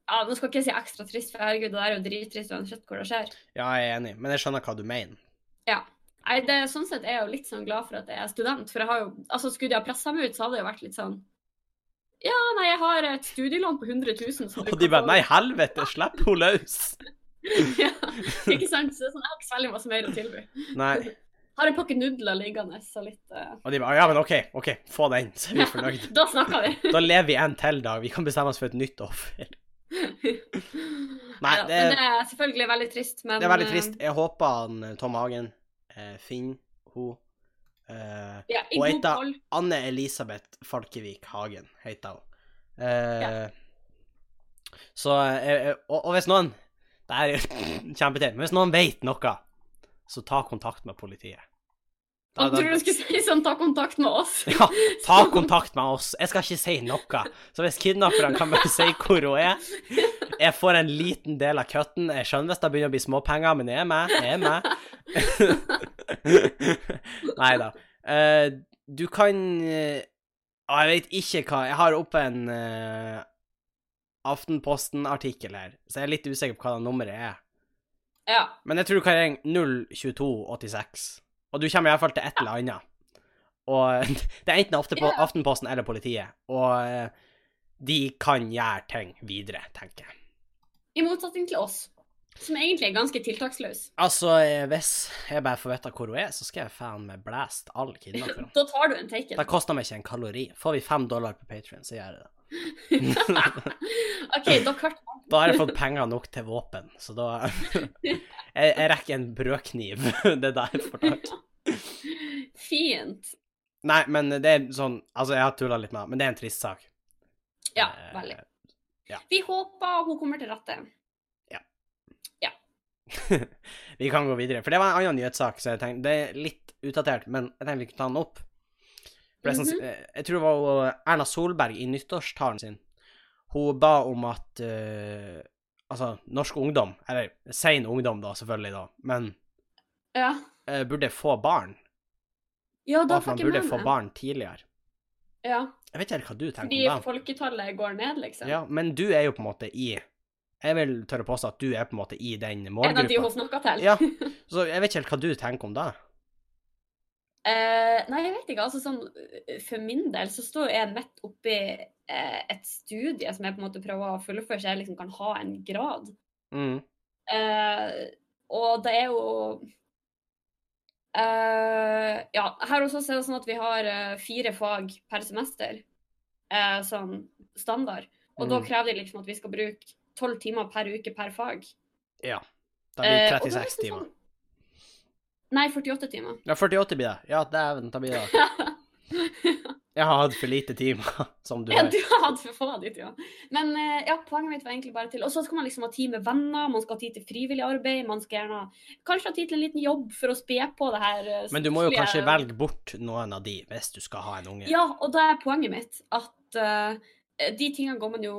Ja, nå skal ikke jeg si ekstra trist, for herregud, det er jo drittrist uansett hvor det skjer. Ja, jeg er enig, men jeg skjønner hva du mener. Ja. Nei, det, sånn sett er jeg jo litt sånn glad for at jeg er student, for jeg har jo Altså, skulle de ha pressa meg ut, så hadde det jo vært litt sånn Ja, nei, jeg har et studielån på 100 000 Og de bare Nei, helvete, slipp henne løs! ja, ikke sant? Så det er sånn, jeg har ikke så veldig masse mer å tilby. Nei. Har en pakke nudler liggende, så litt uh... Og de bare Ja, men OK, OK, få den, så er vi fornøyd. Da snakker vi. Da lever vi en til dag. Vi kan bestemme oss for et nytt offer. Nei, det, Men det er selvfølgelig veldig trist, men det er veldig eh, trist. Jeg håper han eh, Tom Hagen finner hun eh, Ja, Og god. Anne Elisabeth Falkevik Hagen heter hun. Eh, Så eh, eh, og, og hvis noen Det er kjempeteit, men hvis noen vet noe, så ta kontakt med politiet. Jeg tror du skulle si sånn, ta kontakt med oss. Ja, ta kontakt med oss. Jeg skal ikke si noe. Så hvis kidnapperne kan bare si hvor hun er Jeg får en liten del av cutten. Jeg skjønner hvis det begynner å bli småpenger, men jeg er med. Jeg er med. Nei da. Eh, du kan eh, Jeg vet ikke hva Jeg har oppe en eh, Aftenposten-artikkel her, så jeg er litt usikker på hva det nummeret er. Ja. Men jeg tror du kan ringe 02286. Og du kommer iallfall til et eller annet. Og det er enten. Aftenposten eller politiet. Og eh, de kan gjøre ting videre, tenker jeg. I motsetning til oss, som egentlig er ganske tiltaksløs. Altså, eh, hvis jeg bare får vite hvor hun er, så skal jeg faen meg blæste all kidnapperne. Da tar du en taken. Det koster meg ikke en kalori. Får vi fem dollar på Patrion, så gjør jeg det. OK, da kart Da har jeg fått penger nok til våpen, så da Jeg, jeg rekker en brødkniv. Det er det jeg får tak. Fint. Nei, men det er sånn Altså, jeg har tulla litt med det, men det er en trist sak. Ja, Eh, veldig. ja. Vi håper hun kommer til rette. vi kan gå videre. For det var en annen nyhetssak, så jeg tenkte Det er litt utdatert, men jeg tenkte vi kunne ta den opp. Sånn, Mhm. Jeg tror det var Erna Solberg i nyttårstalen sin. Hun ba om at uh, Altså, norsk ungdom, eller sein ungdom, da, selvfølgelig, da, men Ja. uh, burde få barn. Ja, Og da at man burde få barn tidligere. Ja, Jeg vet ikke hva du tenker fordi om det. folketallet går ned, liksom. Ja, men du er jo på en måte i Jeg vil tørre påstå at du er på en måte i den En av de hun målgruppa. snakka til. Ja, så jeg vet ikke helt hva du tenker om det. Uh, nei, jeg vet ikke. altså sånn, eh, For min del så står jeg midt oppi uh, et studie som jeg på en måte prøver å fullføre, så jeg liksom kan ha en grad. Mm. Uh, og det er jo Uh, Ja, her oss er det sånn at vi har uh, fire fag per semester, uh, som standard. Og da Mm. krever de liksom at vi skal bruke tolv timer per uke per fag. Ja. Da blir Eh, det og da er 36 sånn- timer. Nei, 48 timer. Ja, 48 blir det. Ja, dæven, da blir det Jeg har hatt for lite timer, som du Ja, har. du har hatt for få av de timene. Men eh, ja, poenget mitt var egentlig bare til Og så skal man liksom ha tid med venner, man skal ha tid til frivillig arbeid, man skal gjerne kanskje ha tid til en liten jobb for å spe på det her eh, Men du må jo kanskje velge bort noen av de hvis du skal ha en unge. Ja, og da er poenget mitt at uh, de tingene går man jo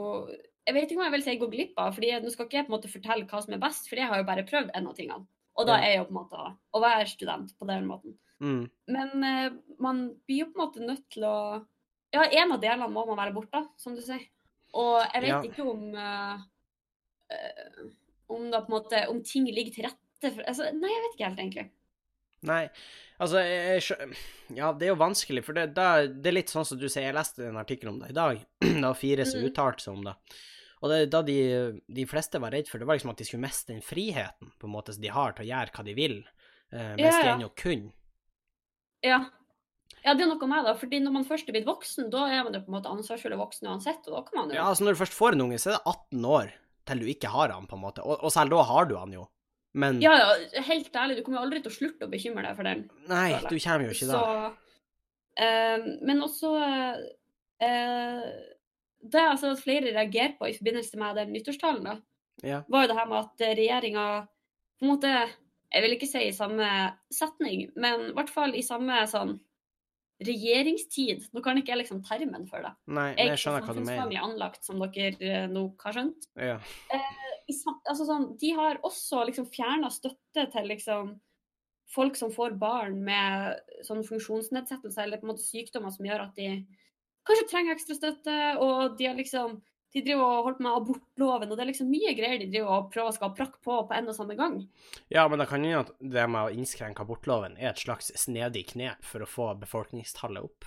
Jeg vet ikke om jeg vil si gå glipp av, fordi nå skal ikke jeg på en måte fortelle hva som er best, for jeg har jo bare prøvd en av tingene. Og da er er jo på en måte å være student på den måten. Mm. Men uh, man blir jo på en måte nødt til å Ja, en av delene må man være borte, som du sier. Og jeg vet Ja. ikke om uh, Om da på en måte Om ting ligger til rette for altså, Nei, jeg vet ikke helt, egentlig. Nei, altså jeg, jeg, Ja, det er jo vanskelig, for det, da, det er litt sånn som du sier, jeg leste en artikkel om det i dag. Det var fire som mm. uttalte seg om det. Og det, da de, de fleste var redd for, det var liksom at de skulle miste den friheten på en måte som de har til å gjøre hva de vil, eh, mens Ja, de ja. ennå kunne. Ja. ja, det er noe med det. fordi når man først er blitt voksen, da er man jo på en måte ansvarsfull voksen uansett, og da kan man jo Ja, altså når du først får en unge, så er det 18 år til du ikke har han, på en måte. Og, og selv da har du han jo. Men Ja, ja, helt ærlig, du kommer jo aldri til å slutte å bekymre deg for den. nei, du kommer jo ikke da. Så, eh, men også eh, Det jeg har sett at flere reagerer på i forbindelse med den nyttårstalen, da, Ja. var jo det her med at regjeringa på en måte Jeg vil ikke si i samme setning, men i hvert fall i samme sånn regjeringstid. Nå kan ikke jeg liksom termen for det. Nei, Jeg er jeg ikke skjønner hva du mener. samfunnsfaglig anlagt, som dere eh, nå har skjønt. Ja. i altså sånn, de har også liksom fjerna støtte til liksom folk som får barn med sånn funksjonsnedsettelse eller på en måte sykdommer som gjør at de kanskje trenger ekstra støtte, og de har liksom de driver og holdt med abortloven, og det er liksom mye greier de driver og prøver å skal prakke på på en og samme gang. ja, men det kan jo at det med å innskrenke abortloven er et slags snedig knep for å få befolkningstallet opp.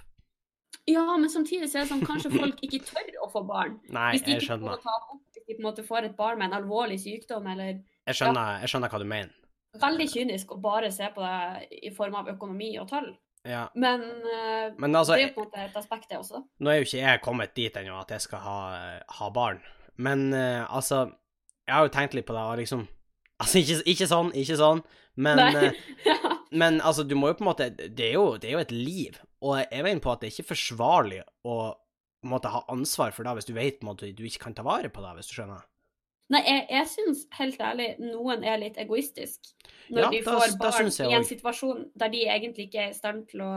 Ja, men samtidig så er det sånn kanskje folk ikke tør å få barn. Nei, Hvis de jeg ikke får skjønner. ta opp, hvis de på en måte får et barn med en alvorlig sykdom, eller Jeg skjønner, jeg skjønner hva du mener. Veldig kynisk å bare se på det i form av økonomi og tall. Ja. Men eh, Men altså, det er jo på en måte et aspekt, det også. nå er jo ikke jeg kommet dit ennå at jeg skal ha, ha barn, men uh, altså Jeg har jo tenkt litt på det, og liksom Altså, ikke, ikke sånn, ikke sånn, men, eh, men altså, du må jo på en måte Det er jo, det er jo et liv, og jeg er inne på at det er ikke forsvarlig å måte ha ansvar for det hvis du vet på en måte du ikke kan ta vare på det, hvis du skjønner. Nei, jeg, jeg syns helt ærlig noen er litt egoistisk når Ja, de får da barn da i en situasjon der de egentlig ikke er i stand til å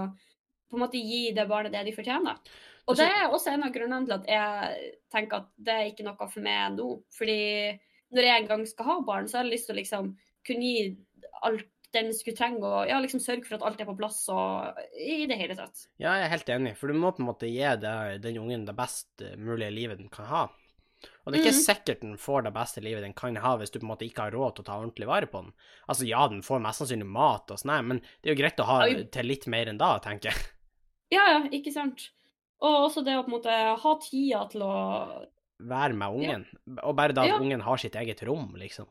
på en måte gi det barnet det de fortjener. Og Altså- det er også en av grunnene til at jeg tenker at det er ikke noe for meg nå. Fordi når jeg en gang skal ha barn, så har jeg lyst til å liksom kunne gi alt den skulle trenge, og ja, liksom sørge for at alt er på plass og i det hele tatt. Ja, jeg er helt enig, for du må på en måte gi det, den ungen det best eh, mulige livet den kan ha. Og det er ikke mm. sikkert den får det beste livet den kan ha hvis du på en måte ikke har råd til å ta ordentlig vare på den. Altså ja, den får mest sannsynlig mat og sånn, men det er jo greit å ha til litt mer enn da, tenker jeg. Ja, ja, ikke sant. Og også det å på en måte ha tida til å Være med ungen. Og bare da at Ja. ungen har sitt eget rom, liksom.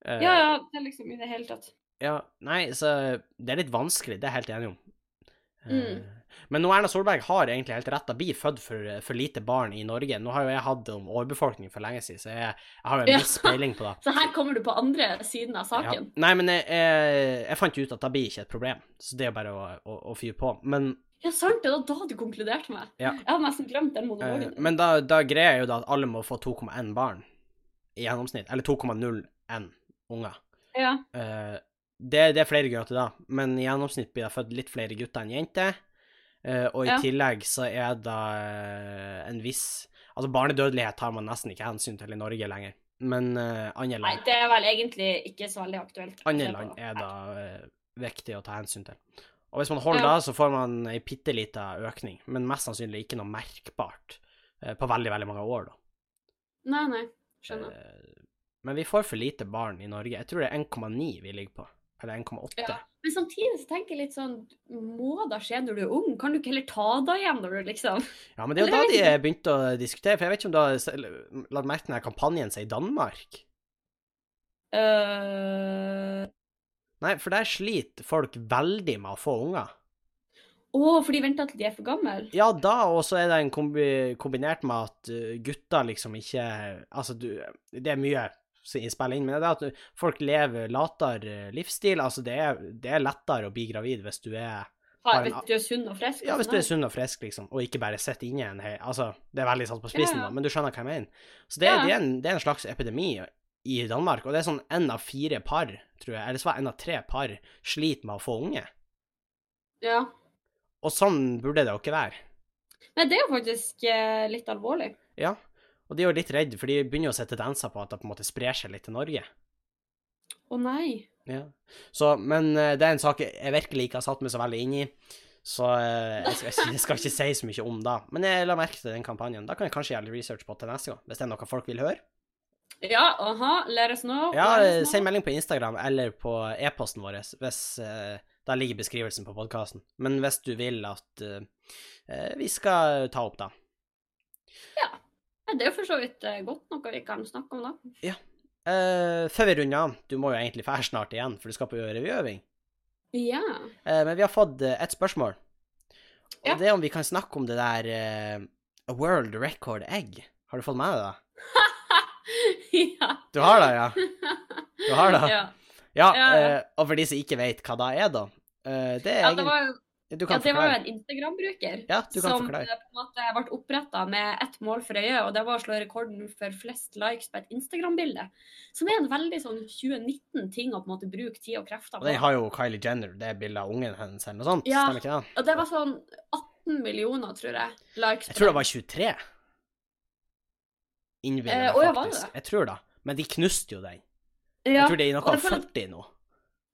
Uh, Ja, ja, det er liksom i det hele tatt. Ja, nei, så det er litt vanskelig, det er jeg helt enig om. Uh, Mm. Men nå Erna Solberg har egentlig helt rett, da blir født for, for lite barn i Norge. Nå har jo jeg hatt om overbefolkning for lenge siden, så jeg, jeg har jo en Ja. viss peiling på det. Så her kommer du på andre siden av Ja. saken. Nei, men jeg, jeg, jeg fant ut at det blir ikke et problem, så det er bare å, å, å fyre på. Men, Ja, sant det. Det var da du konkluderte med. Ja. Jeg hadde nesten glemt den monologen. monologen. men da, da greier jeg jo da at alle må få 2,1 barn i gjennomsnitt, eller 2,01 unger. Ja. Uh, det, det er flere grunner til det, men i gjennomsnitt blir det født litt flere gutter enn jenter. Eh, og i Ja. tillegg så er det eh, en viss Altså, barnedødelighet tar man nesten ikke hensyn til i Norge lenger. Men uh, andre Nei, det er vel egentlig ikke så veldig aktuelt. andre land er da uh, viktig å ta hensyn til. Og hvis man holder Ja. det, så får man ei bitte lita økning, men mest sannsynlig ikke noe merkbart uh, på veldig, veldig mange år, da. Nei, nei. Skjønner. Men vi får for lite barn i Norge. Jeg tror det er 1,9 vi ligger på. Eller 1,8. Ja. Men samtidig så tenker jeg litt sånn Må da skje når du er ung? Kan du ikke heller ta det igjen når du liksom Ja, men det er jo da de begynte å diskutere, for jeg vet ikke om du har lagt merke til den kampanjen seg i Danmark? Uh... Nei, for der sliter folk veldig med å få unger. Å, for de venter til de er for gamle? Ja, da, og så er det en kombi kombinert med at uh, gutter liksom ikke Altså, du Det er mye spiller inn, men det er at folk lever latere livsstil. Altså, det er, det er lettere å bli gravid hvis du er Ha, hvis du er sunn og frisk? Ja, hvis du er sunn og frisk, liksom, og ikke bare sitter inne en hel Altså, det er veldig satt på spissen, Ja, ja. da, men du skjønner hva jeg mener. Så det, Ja. det, er en, det er en slags epidemi i Danmark, og det er sånn én av fire par, tror jeg, eller så var én av tre par, sliter med å få unge. Ja. Og sånn burde det jo ikke være. Nei, det er jo faktisk eh, litt alvorlig. Ja. Og de er jo litt redde, for de begynner jo å se tendenser på at det på en måte sprer seg litt til Norge. Å nei. Ja. Så, men eh, det er en sak jeg virkelig ikke har satt meg så veldig inn i, så eh, jeg, skal, jeg skal ikke si så mye om det. Men jeg la merke til den kampanjen. Da kan jeg kanskje gjøre litt research på til neste gang, hvis det er noe folk vil høre. Ja, aha, let us know. Ja, eh, send melding på Instagram eller på e-posten vår, hvis eh, Der ligger beskrivelsen på podkasten. Men hvis du vil at eh, vi skal ta opp, da. Ja, Det er jo for så vidt eh, godt noe vi kan snakke om, da. Eh, før vi runder av, du må jo egentlig fære snart igjen, for du skal på revyøving. Ja. Uh, men vi har fått uh, et spørsmål. Og Ja. det er om vi kan snakke om det der uh, World Record Egg. Har du fått med deg det? ja. Du har det, ja? Du har det? Ja. Ja, Ja, ja. og for de som ikke vet hva det er, da Det er ja, det var jo Du ja, det var jo en Instagram-bruker Ja, som forklare. eh, på en måte ble oppretta med ett mål for øye, og det var å slå rekorden for flest likes på et Instagram-bilde. Som er en veldig sånn 2019-ting å på en måte bruke tid og krefter på. Og den har jo Kylie Jenner, det bildet av ungen hennes eller noe sånt, Ja. stemmer ikke det? Og det var sånn 18 millioner, tror jeg, likes Jeg tror det var 23. Innbiller Eh, var det faktisk. Jeg tror det. Men de knuste jo den. Ja, Jeg tror det er noe av 40 nå.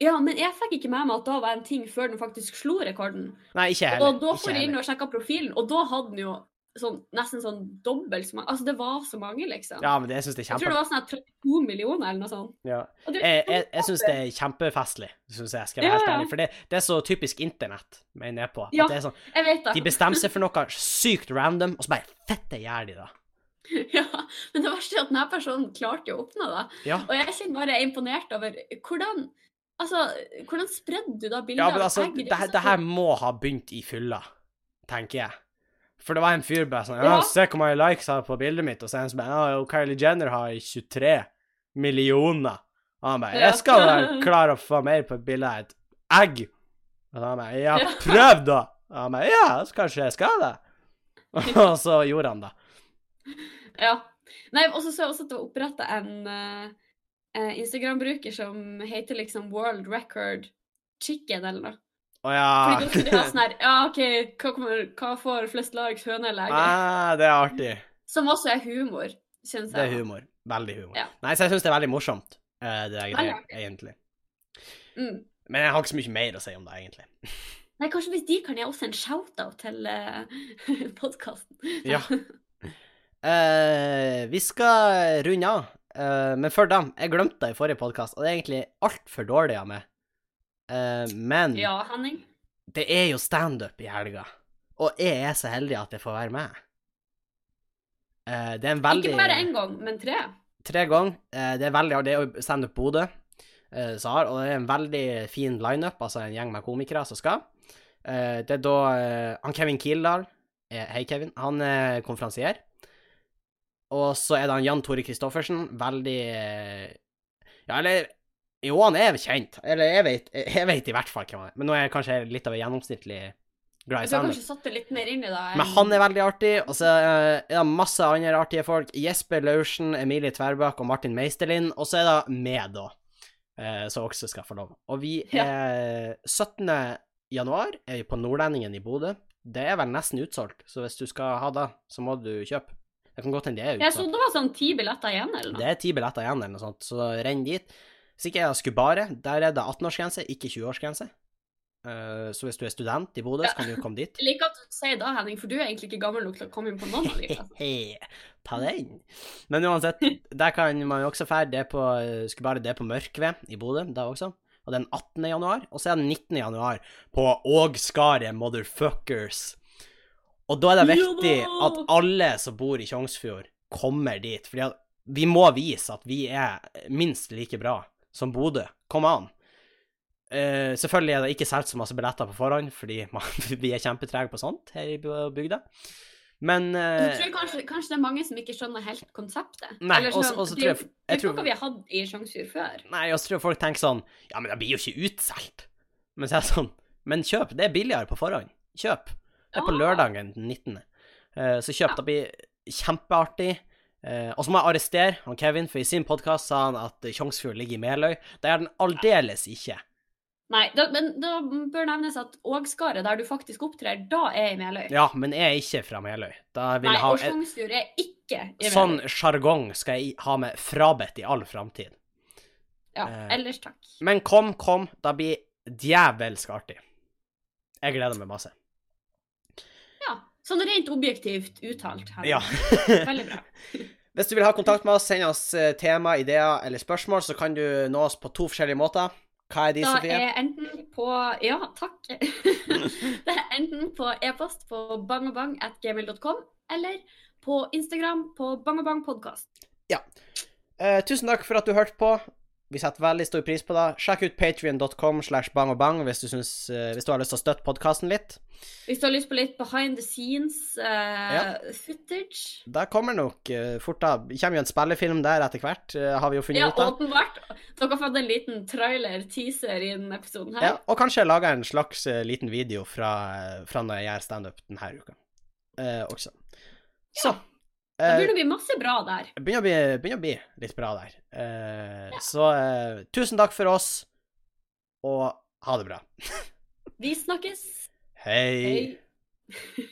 Ja, men jeg fikk ikke med meg at da var en ting før den faktisk slo rekorden. Nei, ikke heller. Og da får jeg inn og sjekka profilen, og da hadde den jo sånn, nesten sånn dobbelt så mange Altså, det var så mange, liksom. Ja, men det, jeg syns det er Jeg tror det var sånn 32 millioner eller noe sånt. Ja. Det- Jeg, jeg, jeg syns det er kjempefestlig, syns jeg, skal jeg være Ja, helt ærlig. For det, det er så typisk internett, mener jeg på. At Ja. det er sånn, Jeg vet det. de bestemmer seg for noe sykt random, og så bare fette gjør de det. Ja, men det verste er at denne personen klarte å oppnå det. Ja. Og jeg kjenner bare jeg er imponert over hvordan Altså, hvordan spredde du da bildet Ja, men av altså, egg? det, det her må ha begynt i fylla, tenker jeg. For det var en fyr bare sånn ja, Ja. 'Se hvor mange likes jeg har på bildet mitt.' Og så er han sånn ja, Kylie Jenner har 23 millioner. Og han bare 'Jeg skal vel klare å få mer på et bilde av et egg'. Og han bare 'Ja, prøv, da'. Og han bare 'Ja, så kanskje jeg skal det'. Og så gjorde han det. Ja. Nei, og så så jeg også at det var oppretta en eh, eh, Instagram-bruker som heter liksom World Record Chicken eller noe. Å ja. Fordi de har sånn her Ja, OK, hva, kommer, hva får flest likes, høne eller egg? ah, det er artig. Som også er humor, syns jeg. Det er humor. Veldig humor. Ja. Nei, så jeg syns det er veldig morsomt, eh, det der greia, egentlig. Mm. Men jeg har ikke så mye mer å si om det, egentlig. Nei, kanskje hvis de kan gi oss en shout-out til uh, podkasten. Ja. Uh, vi skal runde av, eh, men før da Jeg glemte det i forrige podkast, og det er egentlig altfor dårlig av meg. Uh, men Ja, Henning. det er jo standup i helga. Og jeg er så heldig at jeg får være med. Uh, det er en veldig Ikke bare én gang, men tre. Tre ganger. Det er veldig Det er jo Standup Bodø som har, og det er en veldig fin lineup, altså en gjeng med komikere som skal. Det er da han Kevin Kildahl Hei, Kevin. Han er konferansier. Og så er det han Jan Tore Christoffersen. Veldig eh, Ja, eller Jo, han er kjent. Eller jeg vet, jeg vet i hvert fall hvem han er. Men nå er jeg kanskje litt av en gjennomsnittlig glad i Du har kanskje satt det litt mer inn i det. Men han er veldig artig, og så eh, er det masse andre artige folk. Jesper Laursen, Emilie Tverbakk og Martin Meisterlin. Og så er det meg, da, eh, som også skal få lov. Og vi er 17. januar er vi på Nordlendingen i Bodø. Det er vel nesten utsolgt, så hvis du skal ha det, så må du kjøpe. Det kan godt hende det er Jeg trodde det var sånn ti billetter igjen, eller noe. Det er ti billetter igjen, eller noe sånt, så renn dit. Hvis ikke er det Skubare, der er det 18-årsgrense, ikke 20-årsgrense. Eh, så hvis du er student i Bodø, så kan du komme dit. Jeg liker at du sier det, Henning, for du er egentlig ikke gammel nok til å komme inn på noen av de. Hehe, ta den. Men uansett, der kan man jo også fære. Det er på, bare det er på Mørkved i Bodø, da også. Og den 18. januar. Og så er den 19. januar på Ågskaret Motherfuckers. Og da er det viktig at alle som bor i Tjongsfjord, kommer dit. Fordi vi må vise at vi er minst like bra som Bodø. Kom an. Uh, selvfølgelig er det ikke solgt så masse billetter på forhånd, fordi man, vi er kjempetrege på sånt her i bygda. Men uh, tror kanskje, kanskje det er mange som ikke skjønner helt konseptet. Nei, Eller også- sånn, også det er tror jeg- det er noe vi har hatt i Sjongsfjord før. Nei, jeg tror jeg folk tenker sånn Ja, men det blir jo ikke utsolgt. Men så er det sånn Men kjøp. Det er billigere på forhånd. Kjøp. Er på Ah. lørdagen den 19. Eh, så kjøpte blir kjempeartig. Eh, og så må jeg arrestere han Kevin, for i sin podkast sa han at Tjongsfjord ligger i Meløy. Det er den aldeles ikke. Nei, da, men da bør nevnes at Ågskaret, der du faktisk opptrer, da er i Meløy. Ja, men jeg er ikke fra Meløy. Nei, ha og Tjongsfjord er ikke i Meløy. Sånn sjargong skal jeg ha med frabedt i all framtid. Ja, eh, ellers takk. Men kom, kom. Da blir djevelsk artig. Jeg gleder meg masse. Ja, sånn rent objektivt uttalt. Her. Ja. Veldig bra. Hvis du vil ha kontakt med oss, send oss eh, tema, ideer eller spørsmål, så kan du nå oss på to forskjellige måter. Hva er de, Da Sofie? er enten på Ja, takk. det er enten på e-post på bangabang.gmail.com eller på Instagram på bangabangpodkast. Eh, tusen takk for at du hørte på. Vi setter veldig stor pris på det. Sjekk ut patrion.com slash bangobang hvis, du eh, hvis du har lyst til å støtte podkasten litt. Hvis du har lyst på litt behind the scenes uh, Ja. footage Det kommer nok uh, fort da. Kommer jo en spillefilm der etter hvert, har vi jo funnet Ja, ut av. åpenbart. Dere har fått en liten trailer-teaser i denne episoden her. Ja, og kanskje lage en slags liten video fra, fra når jeg gjør standup denne uka også. Så Det eh, begynner å bli masse bra der. Det begynner begynner å bli litt bra der. Eh, Så uh, tusen takk for oss, og ha det bra. Vi snakkes. Hei. Hei.